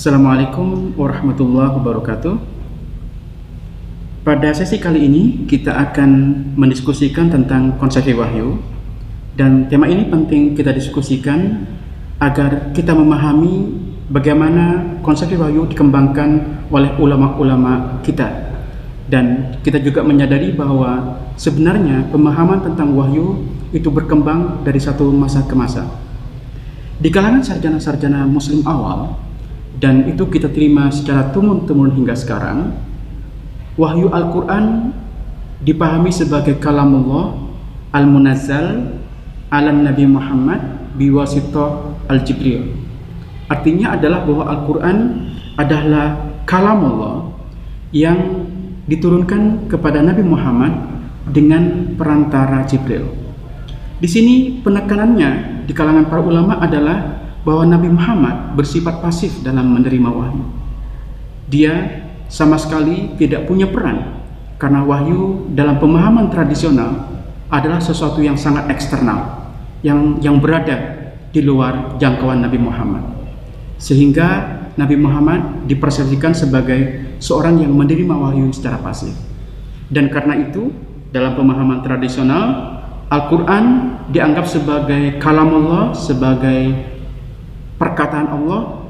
Assalamualaikum warahmatullahi wabarakatuh. Pada sesi kali ini kita akan mendiskusikan tentang konsep wahyu dan tema ini penting kita diskusikan agar kita memahami bagaimana konsep wahyu dikembangkan oleh ulama-ulama kita dan kita juga menyadari bahwa sebenarnya pemahaman tentang wahyu itu berkembang dari satu masa ke masa. Di kalangan sarjana-sarjana muslim awal dan itu kita terima secara turun-temurun hingga sekarang, wahyu Al-Quran dipahami sebagai kalamullah al-munazzal ala Nabi Muhammad biwasito al-Jibril. Artinya adalah bahwa Al-Quran adalah kalamullah yang diturunkan kepada Nabi Muhammad dengan perantara Jibril. Di sini penekanannya di kalangan para ulama adalah bahwa Nabi Muhammad bersifat pasif dalam menerima wahyu. Dia sama sekali tidak punya peran karena wahyu dalam pemahaman tradisional adalah sesuatu yang sangat eksternal yang yang berada di luar jangkauan Nabi Muhammad. Sehingga Nabi Muhammad dipersepsikan sebagai seorang yang menerima wahyu secara pasif. Dan karena itu, dalam pemahaman tradisional, Al-Quran dianggap sebagai kalam Allah, sebagai perkataan Allah,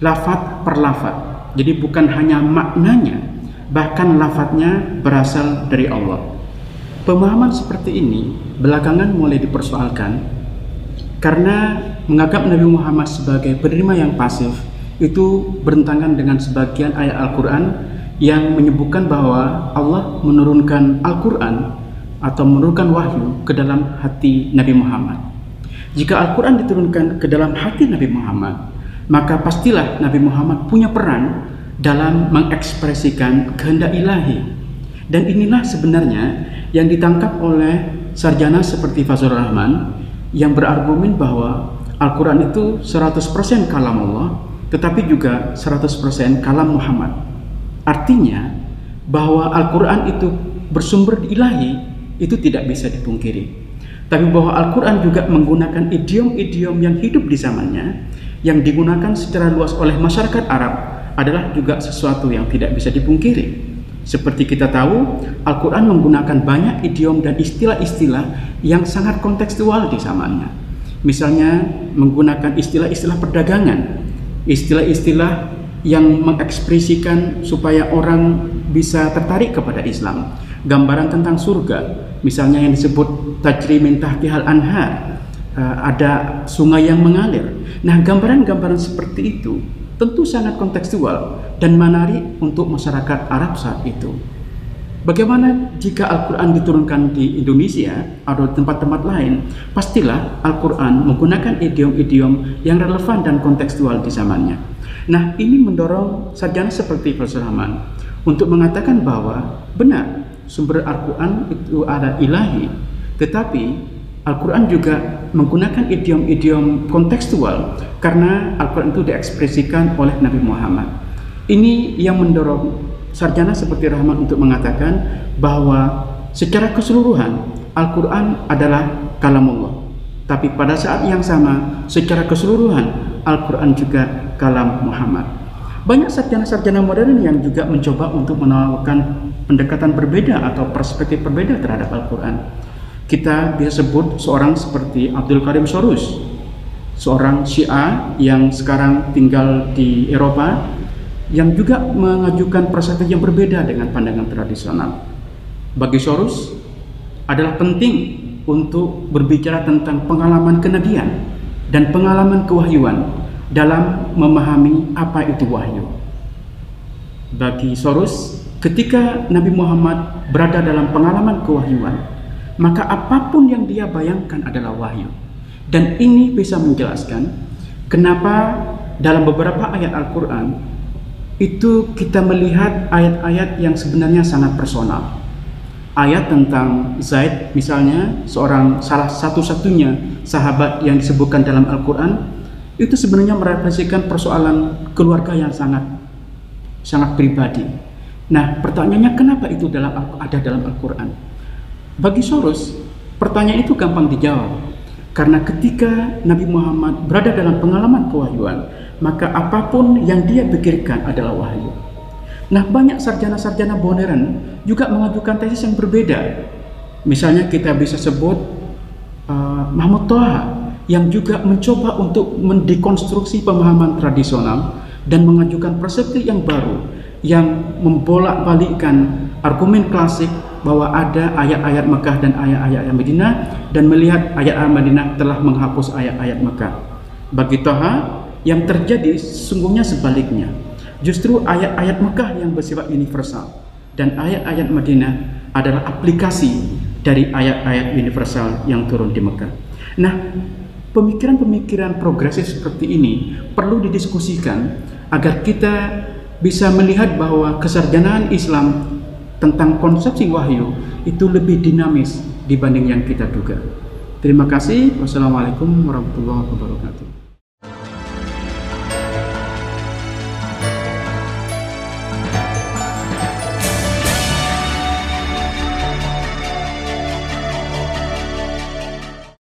lafat per lafat. Jadi bukan hanya maknanya, bahkan lafadznya berasal dari Allah. Pemahaman seperti ini belakangan mulai dipersoalkan karena menganggap Nabi Muhammad sebagai penerima yang pasif itu bertentangan dengan sebagian ayat Al-Quran yang menyebutkan bahwa Allah menurunkan Al-Quran atau menurunkan wahyu ke dalam hati Nabi Muhammad. Jika Al-Quran diturunkan ke dalam hati Nabi Muhammad, maka pastilah Nabi Muhammad punya peran dalam mengekspresikan kehendak ilahi. Dan inilah sebenarnya yang ditangkap oleh sarjana seperti Fazlur Rahman yang berargumen bahwa Al-Quran itu 100% kalam Allah, tetapi juga 100% kalam Muhammad. Artinya bahwa Al-Quran itu bersumber di ilahi itu tidak bisa dipungkiri. Tapi bahwa Al-Quran juga menggunakan idiom-idiom yang hidup di zamannya, yang digunakan secara luas oleh masyarakat Arab adalah juga sesuatu yang tidak bisa dipungkiri. Seperti kita tahu, Al-Quran menggunakan banyak idiom dan istilah-istilah yang sangat kontekstual di zamannya. Misalnya menggunakan istilah-istilah perdagangan, istilah-istilah yang mengekspresikan supaya orang bisa tertarik kepada Islam. Gambaran tentang surga, misalnya yang disebut tajri min tahtihal anhar, ada sungai yang mengalir. Nah, gambaran-gambaran seperti itu tentu sangat kontekstual dan menarik untuk masyarakat Arab saat itu. Bagaimana jika Al-Quran diturunkan di Indonesia atau tempat-tempat lain? Pastilah Al-Quran menggunakan idiom-idiom yang relevan dan kontekstual di zamannya. Nah, ini mendorong sarjana seperti Profesor Rahman untuk mengatakan bahwa benar sumber Al-Quran itu ada ilahi, tetapi Al-Quran juga menggunakan idiom-idiom kontekstual karena Al-Quran itu diekspresikan oleh Nabi Muhammad. Ini yang mendorong sarjana seperti Rahman untuk mengatakan bahwa secara keseluruhan Al-Quran adalah kalamullah. Tapi pada saat yang sama, secara keseluruhan Al-Quran juga kalam Muhammad. Banyak sarjana-sarjana modern yang juga mencoba untuk menawarkan pendekatan berbeda atau perspektif berbeda terhadap Al-Quran kita bisa sebut seorang seperti Abdul Karim Sorus, seorang Syiah yang sekarang tinggal di Eropa, yang juga mengajukan perspektif yang berbeda dengan pandangan tradisional. Bagi Sorus adalah penting untuk berbicara tentang pengalaman kenabian dan pengalaman kewahyuan dalam memahami apa itu wahyu. Bagi Sorus, ketika Nabi Muhammad berada dalam pengalaman kewahyuan, maka apa pun yang dia bayangkan adalah wahyu. Dan ini bisa menjelaskan kenapa dalam beberapa ayat Al-Quran itu kita melihat ayat-ayat yang sebenarnya sangat personal. Ayat tentang Zaid misalnya seorang salah satu-satunya sahabat yang disebutkan dalam Al-Quran itu sebenarnya merefleksikan persoalan keluarga yang sangat sangat pribadi. Nah, pertanyaannya kenapa itu dalam ada dalam Al-Quran? Bagi Soros, pertanyaan itu gampang dijawab. Karena ketika Nabi Muhammad berada dalam pengalaman kewahyuan, maka apa pun yang dia pikirkan adalah wahyu. Nah, banyak sarjana-sarjana modern juga mengajukan tesis yang berbeda. Misalnya kita bisa sebut uh, Mahmud Toha yang juga mencoba untuk mendekonstruksi pemahaman tradisional dan mengajukan persepsi yang baru yang membolak-balikkan argumen klasik bahwa ada ayat-ayat Mekah dan ayat-ayat Madinah dan melihat ayat-ayat Madinah telah menghapus ayat-ayat Mekah. Bagi Toha, yang terjadi sesungguhnya sebaliknya. Justru ayat-ayat Mekah yang bersifat universal dan ayat-ayat Madinah adalah aplikasi dari ayat-ayat universal yang turun di Mekah. Nah, pemikiran-pemikiran progresif seperti ini perlu didiskusikan agar kita bisa melihat bahwa kesarjanaan Islam tentang konsepsi wahyu itu lebih dinamis dibanding yang kita duga. Terima kasih. Wassalamualaikum warahmatullahi wabarakatuh.